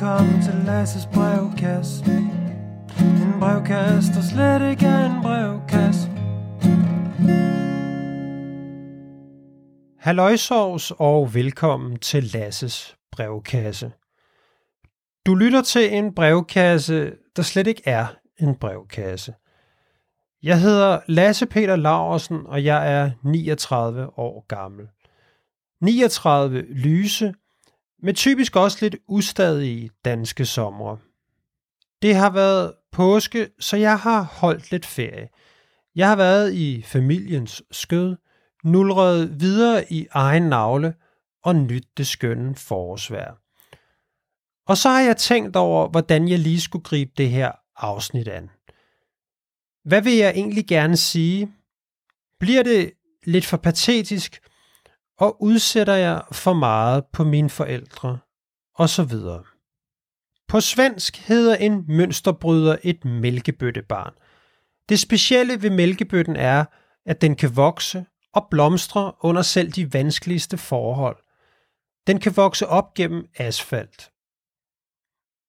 Velkommen til Lasses brevkasse. En brevkasse, der slet ikke er en brevkasse. Halløjsovs og velkommen til Lasses brevkasse. Du lytter til en brevkasse, der slet ikke er en brevkasse. Jeg hedder Lasse Peter Laursen, og jeg er 39 år gammel. 39 lyse, med typisk også lidt ustadige danske somre. Det har været påske, så jeg har holdt lidt ferie. Jeg har været i familiens skød, nulret videre i egen navle og nyt det skønne forårsvær. Og så har jeg tænkt over, hvordan jeg lige skulle gribe det her afsnit an. Hvad vil jeg egentlig gerne sige? Bliver det lidt for patetisk, og udsætter jeg for meget på mine forældre, og så videre. På svensk hedder en mønsterbryder et mælkebøttebarn. Det specielle ved mælkebøtten er, at den kan vokse og blomstre under selv de vanskeligste forhold. Den kan vokse op gennem asfalt.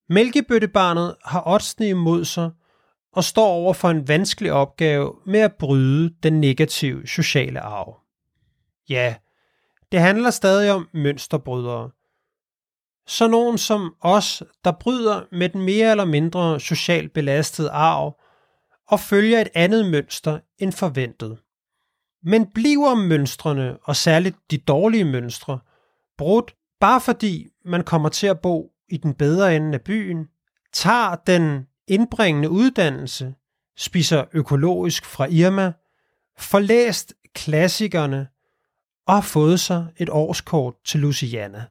Mælkebøttebarnet har oddsene imod sig og står over for en vanskelig opgave med at bryde den negative sociale arv. Ja, det handler stadig om mønsterbrydere. Så nogen som os, der bryder med den mere eller mindre socialt belastede arv og følger et andet mønster end forventet. Men bliver mønstrene, og særligt de dårlige mønstre, brudt bare fordi man kommer til at bo i den bedre ende af byen, tager den indbringende uddannelse, spiser økologisk fra Irma, får læst klassikerne og har fået sig et årskort til Luciana.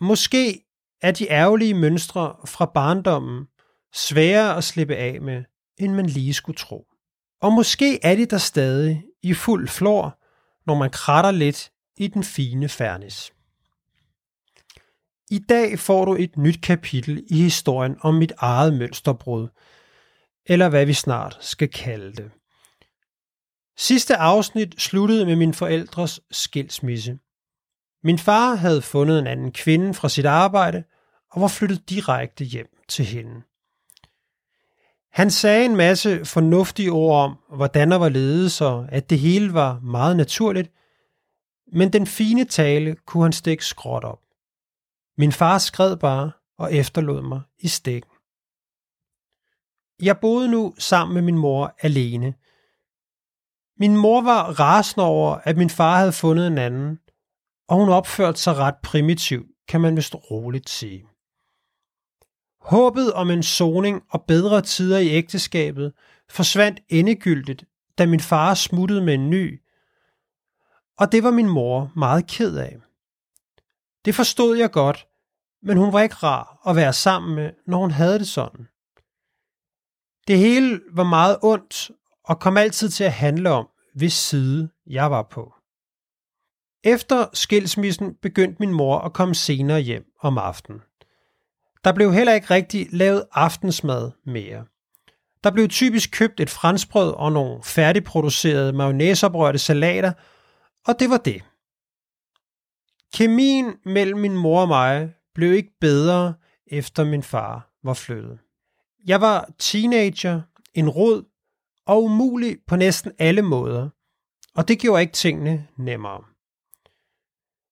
Måske er de ærgerlige mønstre fra barndommen sværere at slippe af med, end man lige skulle tro. Og måske er de der stadig i fuld flor, når man kratter lidt i den fine fernis. I dag får du et nyt kapitel i historien om mit eget mønsterbrud, eller hvad vi snart skal kalde det. Sidste afsnit sluttede med min forældres skilsmisse. Min far havde fundet en anden kvinde fra sit arbejde og var flyttet direkte hjem til hende. Han sagde en masse fornuftige ord om, hvordan der var ledet, og at det hele var meget naturligt, men den fine tale kunne han stikke skråt op. Min far skred bare og efterlod mig i stikken. Jeg boede nu sammen med min mor alene – min mor var rasende over, at min far havde fundet en anden, og hun opførte sig ret primitivt, kan man vist roligt sige. Håbet om en soning og bedre tider i ægteskabet forsvandt endegyldigt, da min far smuttede med en ny, og det var min mor meget ked af. Det forstod jeg godt, men hun var ikke rar at være sammen med, når hun havde det sådan. Det hele var meget ondt, og kom altid til at handle om, hvis side jeg var på. Efter skilsmissen begyndte min mor at komme senere hjem om aftenen. Der blev heller ikke rigtig lavet aftensmad mere. Der blev typisk købt et franskbrød og nogle færdigproducerede mayonnaiseoprørte salater, og det var det. Kemien mellem min mor og mig blev ikke bedre, efter min far var flyttet. Jeg var teenager, en rod og umulig på næsten alle måder, og det gjorde ikke tingene nemmere.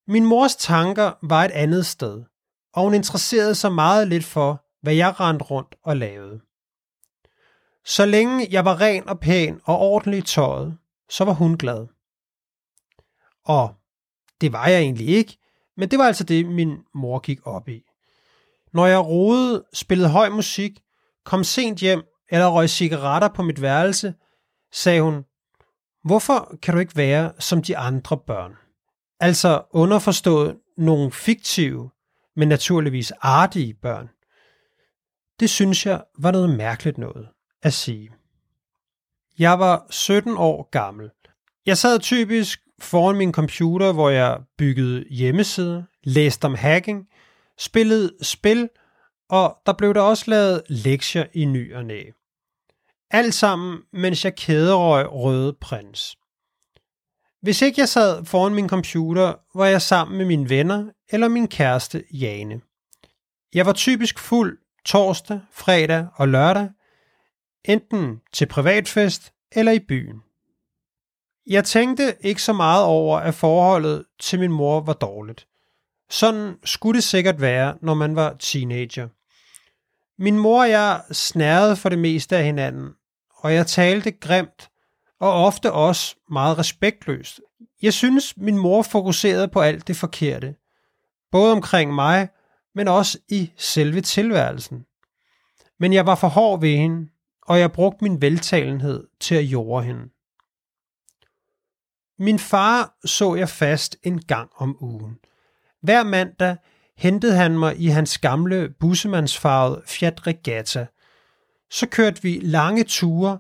Min mors tanker var et andet sted, og hun interesserede sig meget lidt for, hvad jeg rendte rundt og lavede. Så længe jeg var ren og pæn og ordentlig tøjet, så var hun glad. Og det var jeg egentlig ikke, men det var altså det, min mor gik op i. Når jeg rodede, spillede høj musik, kom sent hjem eller røg cigaretter på mit værelse, sagde hun, hvorfor kan du ikke være som de andre børn? Altså underforstået nogle fiktive, men naturligvis artige børn. Det synes jeg var noget mærkeligt noget at sige. Jeg var 17 år gammel. Jeg sad typisk foran min computer, hvor jeg byggede hjemmesider, læste om hacking, spillede spil, og der blev der også lavet lektier i ny og næ. Alt sammen, mens jeg kæderøg Røde Prins. Hvis ikke jeg sad foran min computer, var jeg sammen med mine venner eller min kæreste Jane. Jeg var typisk fuld torsdag, fredag og lørdag, enten til privatfest eller i byen. Jeg tænkte ikke så meget over, at forholdet til min mor var dårligt. Sådan skulle det sikkert være, når man var teenager. Min mor og jeg snærede for det meste af hinanden, og jeg talte grimt, og ofte også meget respektløst. Jeg synes, min mor fokuserede på alt det forkerte. Både omkring mig, men også i selve tilværelsen. Men jeg var for hård ved hende, og jeg brugte min veltalenhed til at jorde hende. Min far så jeg fast en gang om ugen. Hver mandag hentede han mig i hans gamle bussemandsfarvede Fiat Regatta. Så kørte vi lange ture,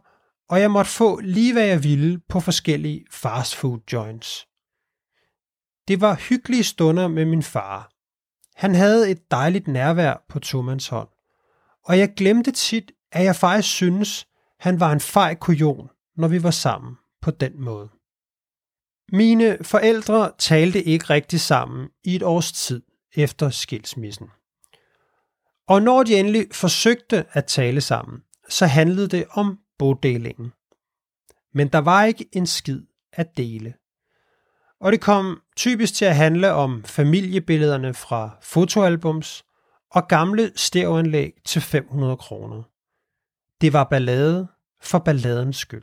og jeg måtte få lige hvad jeg ville på forskellige fastfood joints. Det var hyggelige stunder med min far. Han havde et dejligt nærvær på Thomas hånd, og jeg glemte tit, at jeg faktisk synes, han var en fej kujon, når vi var sammen på den måde. Mine forældre talte ikke rigtig sammen i et års tid efter skilsmissen. Og når de endelig forsøgte at tale sammen, så handlede det om bodelingen. Men der var ikke en skid at dele. Og det kom typisk til at handle om familiebillederne fra fotoalbums og gamle stereoanlæg til 500 kroner. Det var ballade for balladens skyld.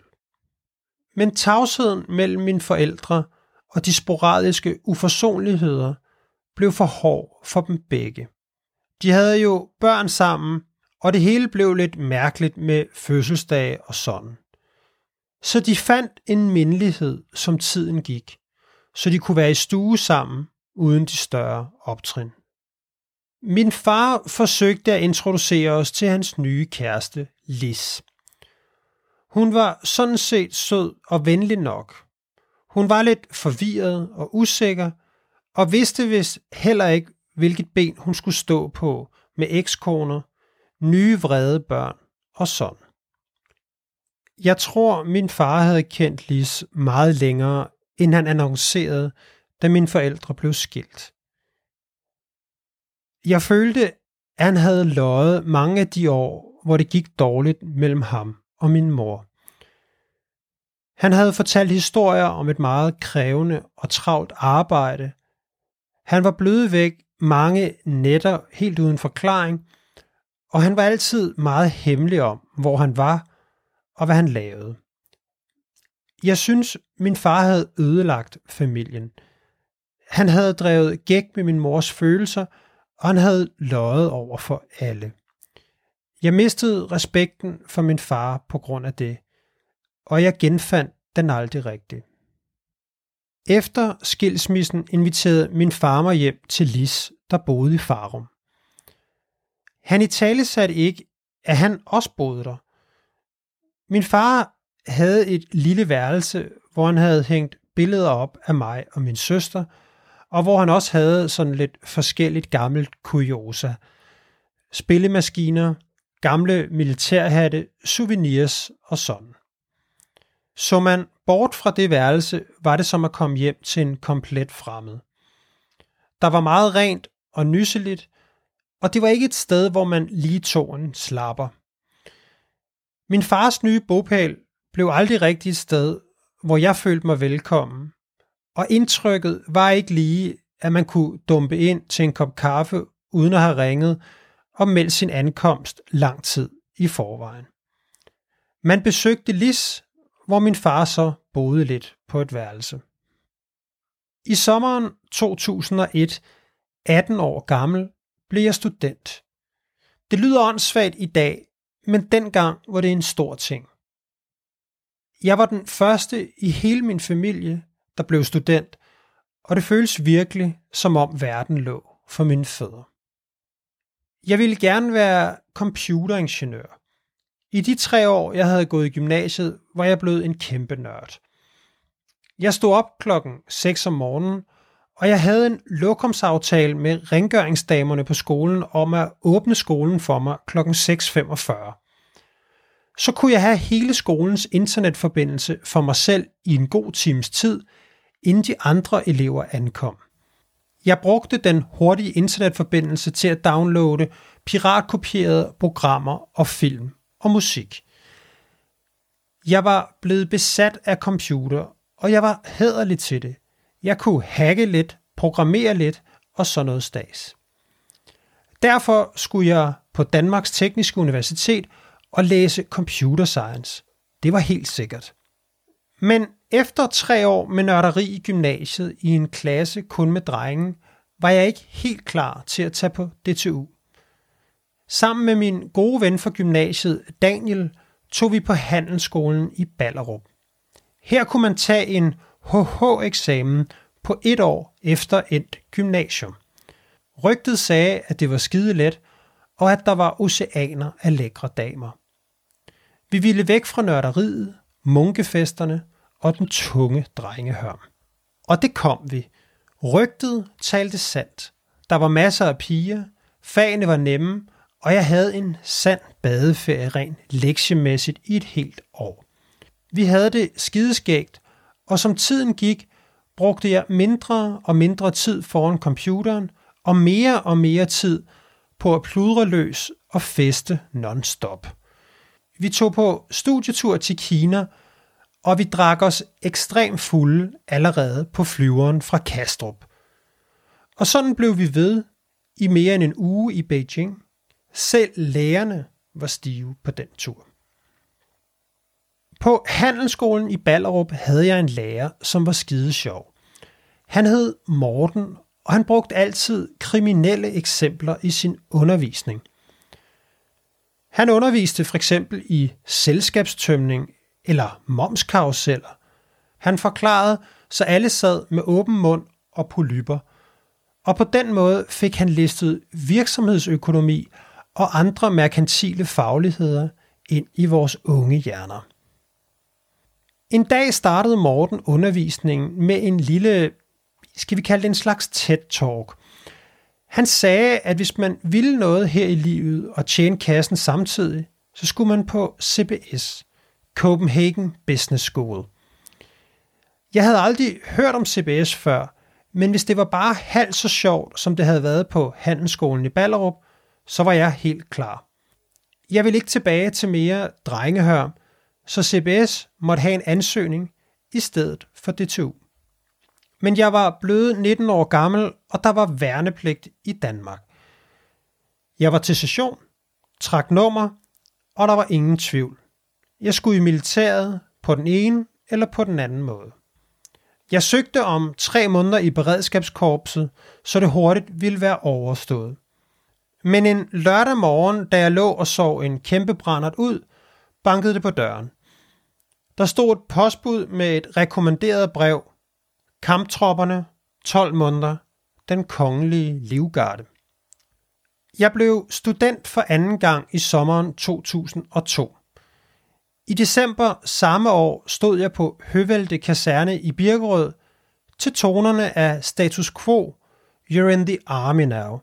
Men tavsheden mellem mine forældre og de sporadiske uforsonligheder blev for hård for dem begge. De havde jo børn sammen, og det hele blev lidt mærkeligt med fødselsdage og sådan. Så de fandt en mindelighed, som tiden gik, så de kunne være i stue sammen uden de større optrin. Min far forsøgte at introducere os til hans nye kæreste, Lis. Hun var sådan set sød og venlig nok. Hun var lidt forvirret og usikker, og vidste vist heller ikke, hvilket ben hun skulle stå på med ekskoner, nye vrede børn og sådan. Jeg tror, min far havde kendt Lis meget længere, end han annoncerede, da mine forældre blev skilt. Jeg følte, at han havde løjet mange af de år, hvor det gik dårligt mellem ham og min mor. Han havde fortalt historier om et meget krævende og travlt arbejde. Han var blevet væk mange nætter helt uden forklaring, og han var altid meget hemmelig om, hvor han var og hvad han lavede. Jeg synes, min far havde ødelagt familien. Han havde drevet gæk med min mors følelser, og han havde løjet over for alle. Jeg mistede respekten for min far på grund af det, og jeg genfandt den aldrig rigtigt. Efter skilsmissen inviterede min far mig hjem til Lis, der boede i Farum. Han i tale satte ikke, at han også boede der. Min far havde et lille værelse, hvor han havde hængt billeder op af mig og min søster, og hvor han også havde sådan lidt forskelligt gammelt kuriosa. Spillemaskiner, gamle militærhatte, souvenirs og sådan. Så man bort fra det værelse, var det som at komme hjem til en komplet fremmed. Der var meget rent og nysseligt, og det var ikke et sted, hvor man lige tog en slapper. Min fars nye bopæl blev aldrig rigtig et sted, hvor jeg følte mig velkommen, og indtrykket var ikke lige, at man kunne dumpe ind til en kop kaffe uden at have ringet og meldt sin ankomst lang tid i forvejen. Man besøgte Lis, hvor min far så boede lidt på et værelse. I sommeren 2001, 18 år gammel, blev jeg student. Det lyder åndssvagt i dag, men dengang var det en stor ting. Jeg var den første i hele min familie, der blev student, og det føles virkelig, som om verden lå for mine fødder. Jeg ville gerne være computeringeniør. I de tre år, jeg havde gået i gymnasiet, var jeg blevet en kæmpe nørd. Jeg stod op klokken 6 om morgenen, og jeg havde en lokumsaftale med rengøringsdamerne på skolen om at åbne skolen for mig klokken 6.45. Så kunne jeg have hele skolens internetforbindelse for mig selv i en god times tid, inden de andre elever ankom. Jeg brugte den hurtige internetforbindelse til at downloade piratkopierede programmer og film og musik. Jeg var blevet besat af computer, og jeg var hederlig til det. Jeg kunne hacke lidt, programmere lidt og sådan noget stads. Derfor skulle jeg på Danmarks Tekniske Universitet og læse computer science. Det var helt sikkert. Men efter tre år med nørderi i gymnasiet i en klasse kun med drenge, var jeg ikke helt klar til at tage på DTU. Sammen med min gode ven fra gymnasiet, Daniel, tog vi på handelsskolen i Ballerup. Her kunne man tage en HH-eksamen på et år efter endt gymnasium. Rygtet sagde, at det var skide let, og at der var oceaner af lækre damer. Vi ville væk fra nørderiet, munkefesterne og den tunge drengehørm. Og det kom vi. Rygtet talte sandt. Der var masser af piger, fagene var nemme, og jeg havde en sand badeferie rent lektiemæssigt i et helt år. Vi havde det skideskægt, og som tiden gik, brugte jeg mindre og mindre tid foran computeren, og mere og mere tid på at pludre løs og feste non-stop. Vi tog på studietur til Kina, og vi drak os ekstremt fulde allerede på flyveren fra Kastrup. Og sådan blev vi ved i mere end en uge i Beijing. Selv lærerne var stive på den tur. På handelsskolen i Ballerup havde jeg en lærer, som var skide sjov. Han hed Morten, og han brugte altid kriminelle eksempler i sin undervisning. Han underviste for eksempel i selskabstømning eller momskaruseller. Han forklarede, så alle sad med åben mund og polyper, og på den måde fik han listet virksomhedsøkonomi og andre merkantile fagligheder ind i vores unge hjerner. En dag startede Morten undervisningen med en lille, skal vi kalde det en slags TED-talk. Han sagde, at hvis man ville noget her i livet og tjene kassen samtidig, så skulle man på CBS, Copenhagen Business School. Jeg havde aldrig hørt om CBS før, men hvis det var bare halvt så sjovt, som det havde været på Handelsskolen i Ballerup, så var jeg helt klar. Jeg vil ikke tilbage til mere drengehør, så CBS måtte have en ansøgning i stedet for DTU. Men jeg var blevet 19 år gammel, og der var værnepligt i Danmark. Jeg var til session, trak nummer, og der var ingen tvivl. Jeg skulle i militæret på den ene eller på den anden måde. Jeg søgte om tre måneder i beredskabskorpset, så det hurtigt ville være overstået. Men en lørdag morgen, da jeg lå og sov en kæmpe brændert ud, bankede det på døren. Der stod et postbud med et rekommenderet brev. Kamptropperne, 12 måneder, den kongelige livgarde. Jeg blev student for anden gang i sommeren 2002. I december samme år stod jeg på Høvelte Kaserne i Birkerød til tonerne af Status Quo, You're in the Army now.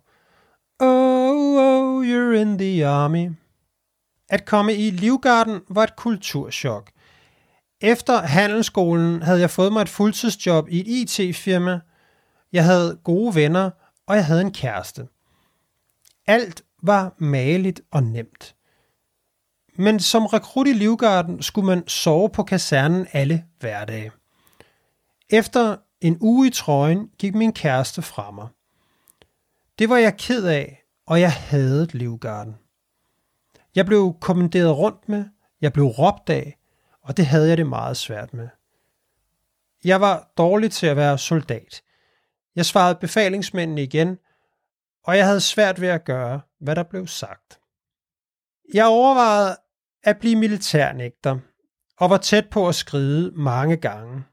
Oh, oh, you're in the Army. At komme i Livgarden var et kulturschok. Efter handelsskolen havde jeg fået mig et fuldtidsjob i et IT-firma. Jeg havde gode venner, og jeg havde en kæreste. Alt var maligt og nemt. Men som rekrut i Livgarden skulle man sove på kasernen alle hverdage. Efter en uge i trøjen gik min kæreste fra mig. Det var jeg ked af, og jeg havde Livgarden. Jeg blev kommanderet rundt med, jeg blev råbt af, og det havde jeg det meget svært med. Jeg var dårlig til at være soldat. Jeg svarede befalingsmændene igen, og jeg havde svært ved at gøre, hvad der blev sagt. Jeg overvejede at blive militærnægter, og var tæt på at skride mange gange.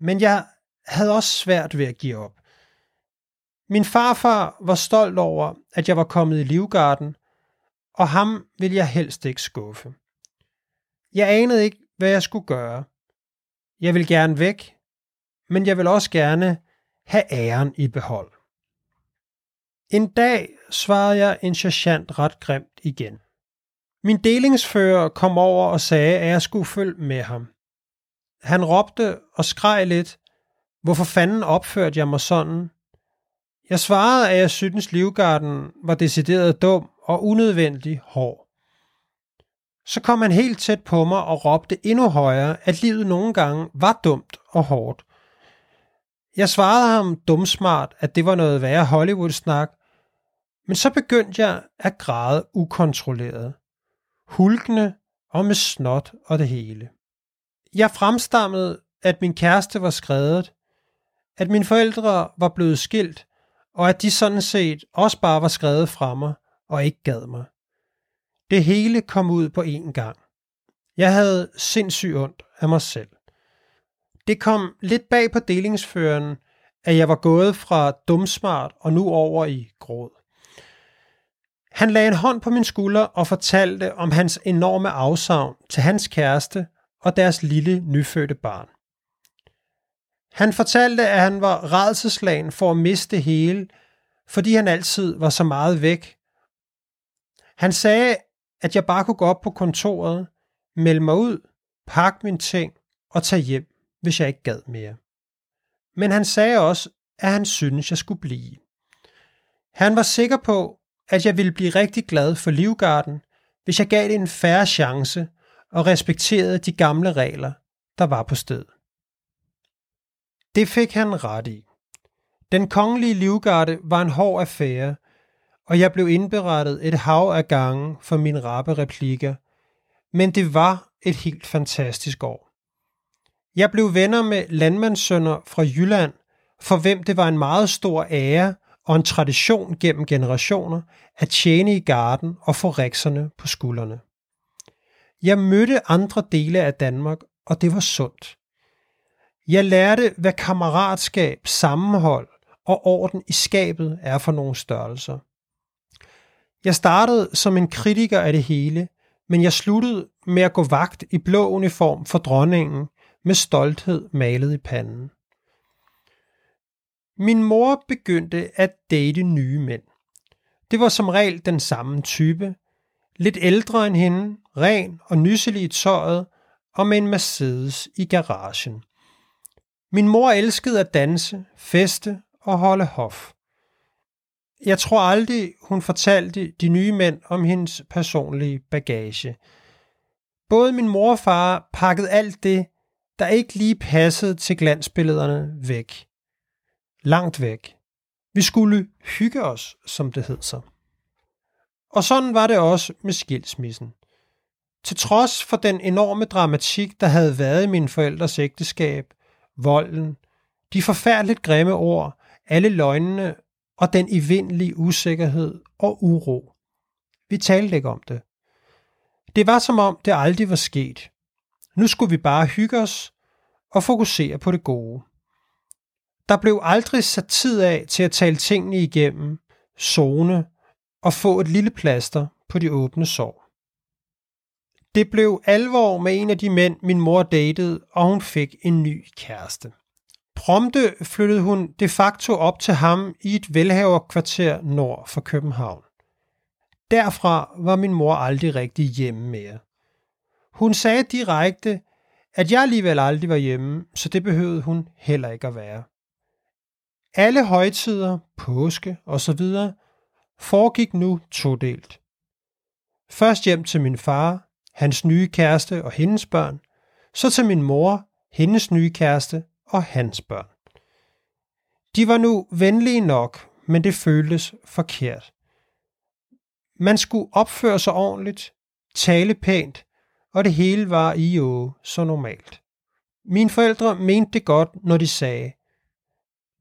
Men jeg havde også svært ved at give op. Min farfar var stolt over, at jeg var kommet i livgarden, og ham ville jeg helst ikke skuffe. Jeg anede ikke, hvad jeg skulle gøre. Jeg vil gerne væk, men jeg vil også gerne have æren i behold. En dag svarede jeg en sergeant ret grimt igen. Min delingsfører kom over og sagde, at jeg skulle følge med ham. Han råbte og skreg lidt. Hvorfor fanden opførte jeg mig sådan? Jeg svarede, at jeg syntes, Livgarden var decideret dum og unødvendig hård. Så kom han helt tæt på mig og råbte endnu højere, at livet nogle gange var dumt og hårdt. Jeg svarede ham dumsmart, at det var noget værre Hollywood-snak, men så begyndte jeg at græde ukontrolleret. Hulkende og med snot og det hele. Jeg fremstammede, at min kæreste var skrevet, at mine forældre var blevet skilt, og at de sådan set også bare var skrevet fra mig og ikke gad mig. Det hele kom ud på én gang. Jeg havde sindssygt ondt af mig selv. Det kom lidt bag på delingsføren, at jeg var gået fra dumsmart og nu over i gråd. Han lagde en hånd på min skulder og fortalte om hans enorme afsavn til hans kæreste og deres lille nyfødte barn. Han fortalte, at han var redselslagen for at miste det hele, fordi han altid var så meget væk. Han sagde, at jeg bare kunne gå op på kontoret, melde mig ud, pakke mine ting og tage hjem, hvis jeg ikke gad mere. Men han sagde også, at han syntes, jeg skulle blive. Han var sikker på, at jeg ville blive rigtig glad for Livgarden, hvis jeg gav det en færre chance og respekterede de gamle regler, der var på stedet. Det fik han ret i. Den kongelige livgarde var en hård affære, og jeg blev indberettet et hav af gange for mine rappe replikker, men det var et helt fantastisk år. Jeg blev venner med landmandssønner fra Jylland, for hvem det var en meget stor ære og en tradition gennem generationer at tjene i garden og få rikserne på skuldrene. Jeg mødte andre dele af Danmark, og det var sundt. Jeg lærte, hvad kammeratskab, sammenhold og orden i skabet er for nogle størrelser. Jeg startede som en kritiker af det hele, men jeg sluttede med at gå vagt i blå uniform for dronningen med stolthed malet i panden. Min mor begyndte at date nye mænd. Det var som regel den samme type. Lidt ældre end hende, ren og nysselig i tøjet og med en Mercedes i garagen. Min mor elskede at danse, feste og holde hof. Jeg tror aldrig, hun fortalte de nye mænd om hendes personlige bagage. Både min mor og far pakkede alt det, der ikke lige passede til glansbillederne væk. Langt væk. Vi skulle hygge os, som det hed så. Og sådan var det også med skilsmissen. Til trods for den enorme dramatik, der havde været i mine forældres ægteskab, volden, de forfærdeligt grimme ord, alle løgnene og den evindelige usikkerhed og uro. Vi talte ikke om det. Det var som om det aldrig var sket. Nu skulle vi bare hygge os og fokusere på det gode. Der blev aldrig sat tid af til at tale tingene igennem, zone og få et lille plaster på de åbne sår. Det blev alvor med en af de mænd, min mor datede, og hun fik en ny kæreste. Prompte flyttede hun de facto op til ham i et velhaverkvarter nord for København. Derfra var min mor aldrig rigtig hjemme mere. Hun sagde direkte, at jeg alligevel aldrig var hjemme, så det behøvede hun heller ikke at være. Alle højtider, påske osv. foregik nu todelt. Først hjem til min far, hans nye kæreste og hendes børn, så til min mor, hendes nye kæreste og hans børn. De var nu venlige nok, men det føltes forkert. Man skulle opføre sig ordentligt, tale pænt, og det hele var i jo så normalt. Mine forældre mente det godt, når de sagde,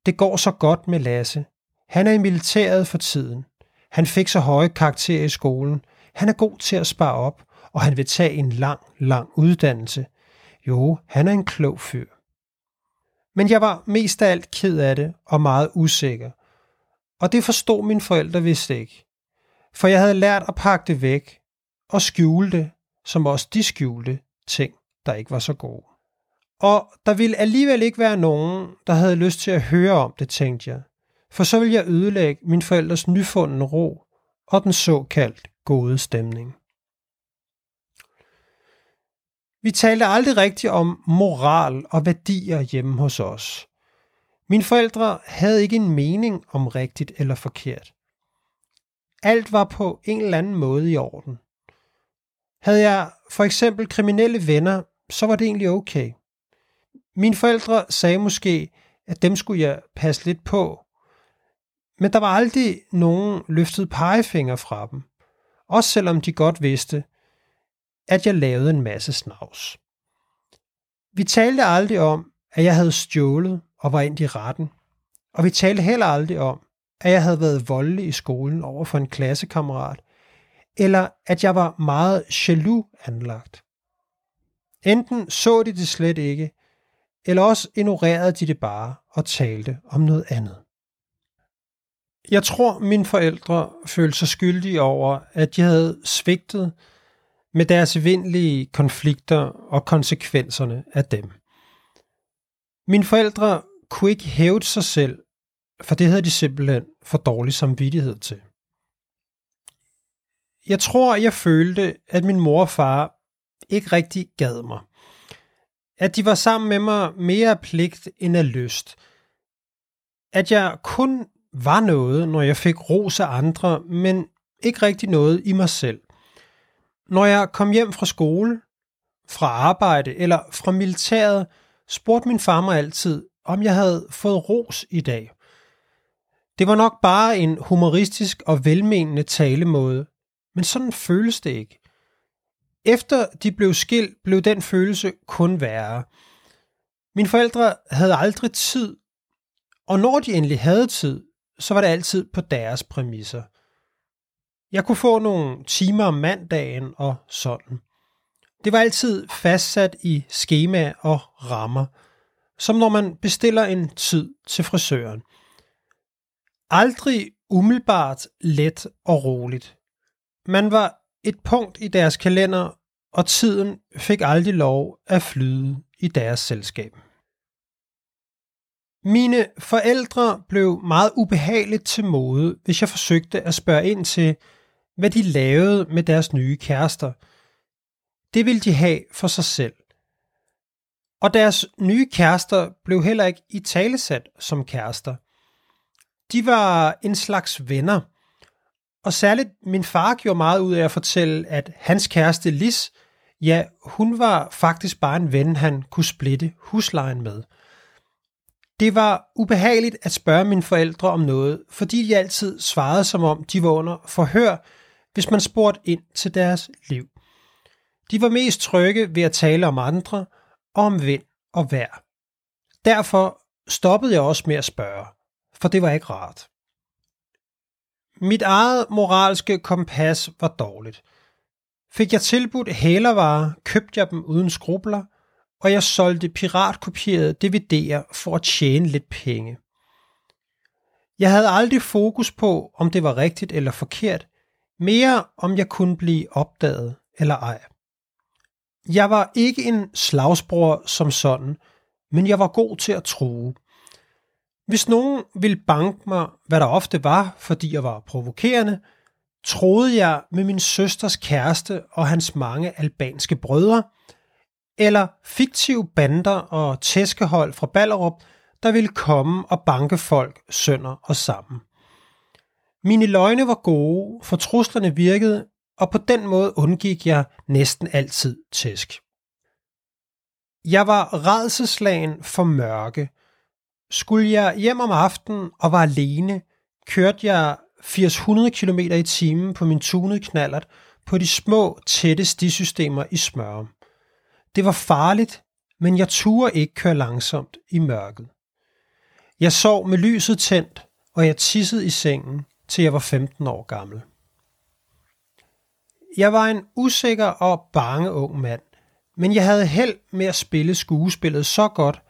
det går så godt med Lasse. Han er i militæret for tiden. Han fik så høje karakterer i skolen. Han er god til at spare op, og han vil tage en lang, lang uddannelse. Jo, han er en klog fyr. Men jeg var mest af alt ked af det og meget usikker. Og det forstod mine forældre vist ikke. For jeg havde lært at pakke det væk og skjule det, som også de skjulte ting, der ikke var så gode. Og der ville alligevel ikke være nogen, der havde lyst til at høre om det, tænkte jeg. For så ville jeg ødelægge min forældres nyfundne ro og den såkaldt gode stemning. Vi talte aldrig rigtigt om moral og værdier hjemme hos os. Mine forældre havde ikke en mening om rigtigt eller forkert. Alt var på en eller anden måde i orden. Havde jeg for eksempel kriminelle venner, så var det egentlig okay. Mine forældre sagde måske, at dem skulle jeg passe lidt på. Men der var aldrig nogen løftet pegefinger fra dem. Også selvom de godt vidste, at jeg lavede en masse snavs. Vi talte aldrig om, at jeg havde stjålet og var ind i retten. Og vi talte heller aldrig om, at jeg havde været voldelig i skolen over for en klassekammerat, eller at jeg var meget jaloux anlagt. Enten så de det slet ikke, eller også ignorerede de det bare og talte om noget andet. Jeg tror, mine forældre følte sig skyldige over, at de havde svigtet med deres vindelige konflikter og konsekvenserne af dem. Mine forældre kunne ikke hæve sig selv, for det havde de simpelthen for dårlig samvittighed til. Jeg tror, jeg følte, at min mor og far ikke rigtig gad mig. At de var sammen med mig mere af pligt end af lyst. At jeg kun var noget, når jeg fik ros af andre, men ikke rigtig noget i mig selv. Når jeg kom hjem fra skole, fra arbejde eller fra militæret, spurgte min far mig altid, om jeg havde fået ros i dag. Det var nok bare en humoristisk og velmenende talemåde, men sådan føles det ikke. Efter de blev skilt, blev den følelse kun værre. Mine forældre havde aldrig tid, og når de endelig havde tid, så var det altid på deres præmisser. Jeg kunne få nogle timer om mandagen og sådan. Det var altid fastsat i skema og rammer, som når man bestiller en tid til frisøren. Aldrig umiddelbart let og roligt. Man var et punkt i deres kalender, og tiden fik aldrig lov at flyde i deres selskab. Mine forældre blev meget ubehageligt til mode, hvis jeg forsøgte at spørge ind til, hvad de lavede med deres nye kærester. Det ville de have for sig selv. Og deres nye kærester blev heller ikke i talesat som kærester. De var en slags venner. Og særligt min far gjorde meget ud af at fortælle, at hans kæreste Lis, ja, hun var faktisk bare en ven, han kunne splitte huslejen med. Det var ubehageligt at spørge mine forældre om noget, fordi de altid svarede som om de var under forhør, hvis man spurgte ind til deres liv. De var mest trygge ved at tale om andre og om vind og vejr. Derfor stoppede jeg også med at spørge, for det var ikke rart. Mit eget moralske kompas var dårligt. Fik jeg tilbudt hælervarer, købte jeg dem uden skrubler, og jeg solgte piratkopierede DVD'er for at tjene lidt penge. Jeg havde aldrig fokus på, om det var rigtigt eller forkert, mere om jeg kunne blive opdaget eller ej. Jeg var ikke en slagsbror som sådan, men jeg var god til at true. Hvis nogen ville banke mig, hvad der ofte var, fordi jeg var provokerende, troede jeg med min søsters kæreste og hans mange albanske brødre, eller fiktive bander og tæskehold fra Ballerup, der ville komme og banke folk sønder og sammen. Mine løgne var gode, for truslerne virkede, og på den måde undgik jeg næsten altid tæsk. Jeg var redselslagen for mørke. Skulle jeg hjem om aftenen og var alene, kørte jeg 80-100 km i timen på min tunede knallert på de små, tætte stisystemer i Smørum. Det var farligt, men jeg turde ikke køre langsomt i mørket. Jeg sov med lyset tændt, og jeg tissede i sengen, til jeg var 15 år gammel. Jeg var en usikker og bange ung mand, men jeg havde held med at spille skuespillet så godt,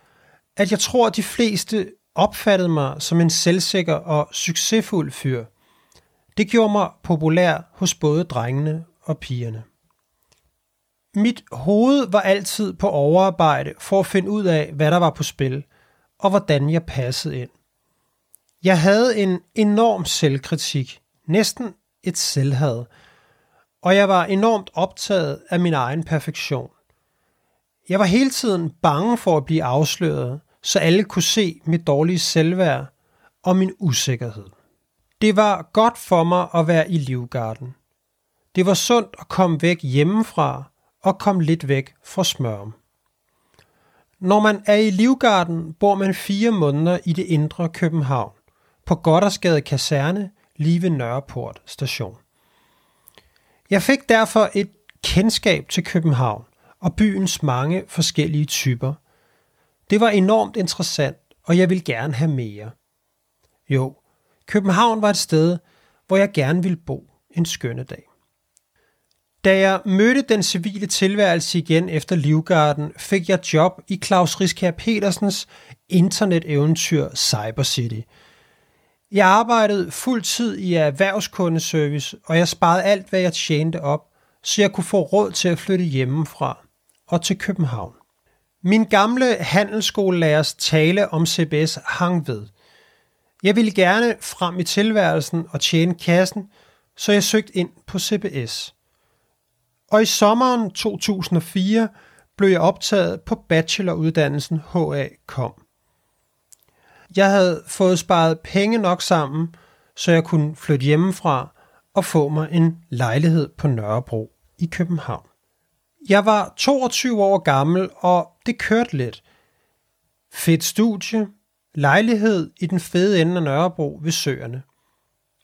at jeg tror, at de fleste opfattede mig som en selvsikker og succesfuld fyr. Det gjorde mig populær hos både drengene og pigerne. Mit hoved var altid på overarbejde for at finde ud af, hvad der var på spil, og hvordan jeg passede ind. Jeg havde en enorm selvkritik, næsten et selvhad, og jeg var enormt optaget af min egen perfektion. Jeg var hele tiden bange for at blive afsløret, så alle kunne se mit dårlige selvværd og min usikkerhed. Det var godt for mig at være i Livgarden. Det var sundt at komme væk hjemmefra og komme lidt væk fra smørum. Når man er i Livgarden, bor man fire måneder i det indre København, på Goddersgade Kaserne, lige ved Nørreport station. Jeg fik derfor et kendskab til København og byens mange forskellige typer. Det var enormt interessant, og jeg ville gerne have mere. Jo, København var et sted, hvor jeg gerne ville bo en skønne dag. Da jeg mødte den civile tilværelse igen efter Livgarden, fik jeg job i Claus Riskær Petersens interneteventyr Cyber City. Jeg arbejdede fuld tid i erhvervskundeservice, og jeg sparede alt, hvad jeg tjente op, så jeg kunne få råd til at flytte hjemmefra og til København. Min gamle handelsskolelærers tale om CBS hang ved. Jeg ville gerne frem i tilværelsen og tjene kassen, så jeg søgte ind på CBS. Og i sommeren 2004 blev jeg optaget på bacheloruddannelsen HA Kom. Jeg havde fået sparet penge nok sammen, så jeg kunne flytte hjemmefra og få mig en lejlighed på Nørrebro i København. Jeg var 22 år gammel, og det kørte lidt. Fedt studie, lejlighed i den fede ende af Nørrebro ved Søerne.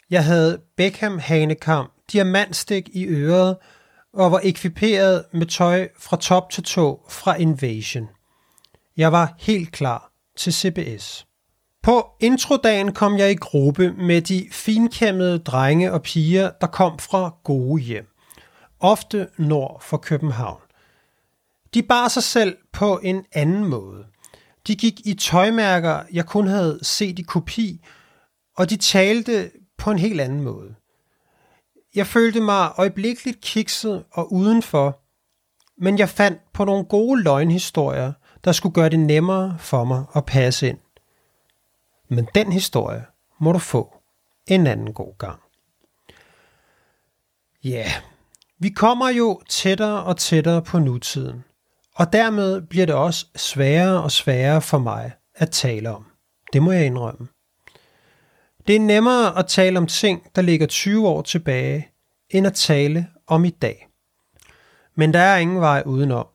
Jeg havde Beckham hanekam, diamantstik i øret og var ekviperet med tøj fra top til tå fra Invasion. Jeg var helt klar til CBS. På introdagen kom jeg i gruppe med de finkæmmede drenge og piger, der kom fra gode hjem. Ofte nord for København. De bar sig selv på en anden måde. De gik i tøjmærker, jeg kun havde set i kopi, og de talte på en helt anden måde. Jeg følte mig øjeblikkeligt kikset og udenfor, men jeg fandt på nogle gode løgnhistorier, der skulle gøre det nemmere for mig at passe ind. Men den historie må du få en anden god gang. Ja, yeah. vi kommer jo tættere og tættere på nutiden, og dermed bliver det også sværere og sværere for mig at tale om. Det må jeg indrømme. Det er nemmere at tale om ting, der ligger 20 år tilbage, end at tale om i dag. Men der er ingen vej udenom.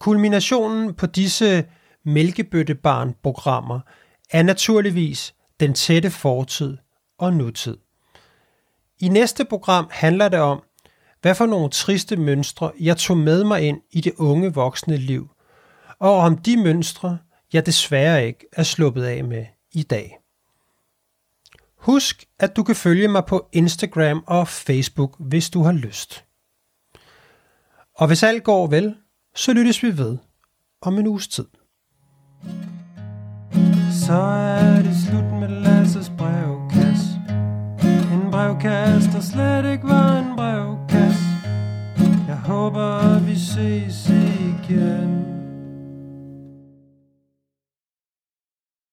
Kulminationen på disse mælkebøttebarn-programmer er naturligvis den tætte fortid og nutid. I næste program handler det om, hvad for nogle triste mønstre jeg tog med mig ind i det unge voksne liv, og om de mønstre, jeg desværre ikke er sluppet af med i dag. Husk, at du kan følge mig på Instagram og Facebook, hvis du har lyst. Og hvis alt går vel, så lyttes vi ved om en uges tid. Så er det slut med Lasses brevkasse. En brevkasse, der slet ikke var en brevkasse. Jeg håber, vi ses igen.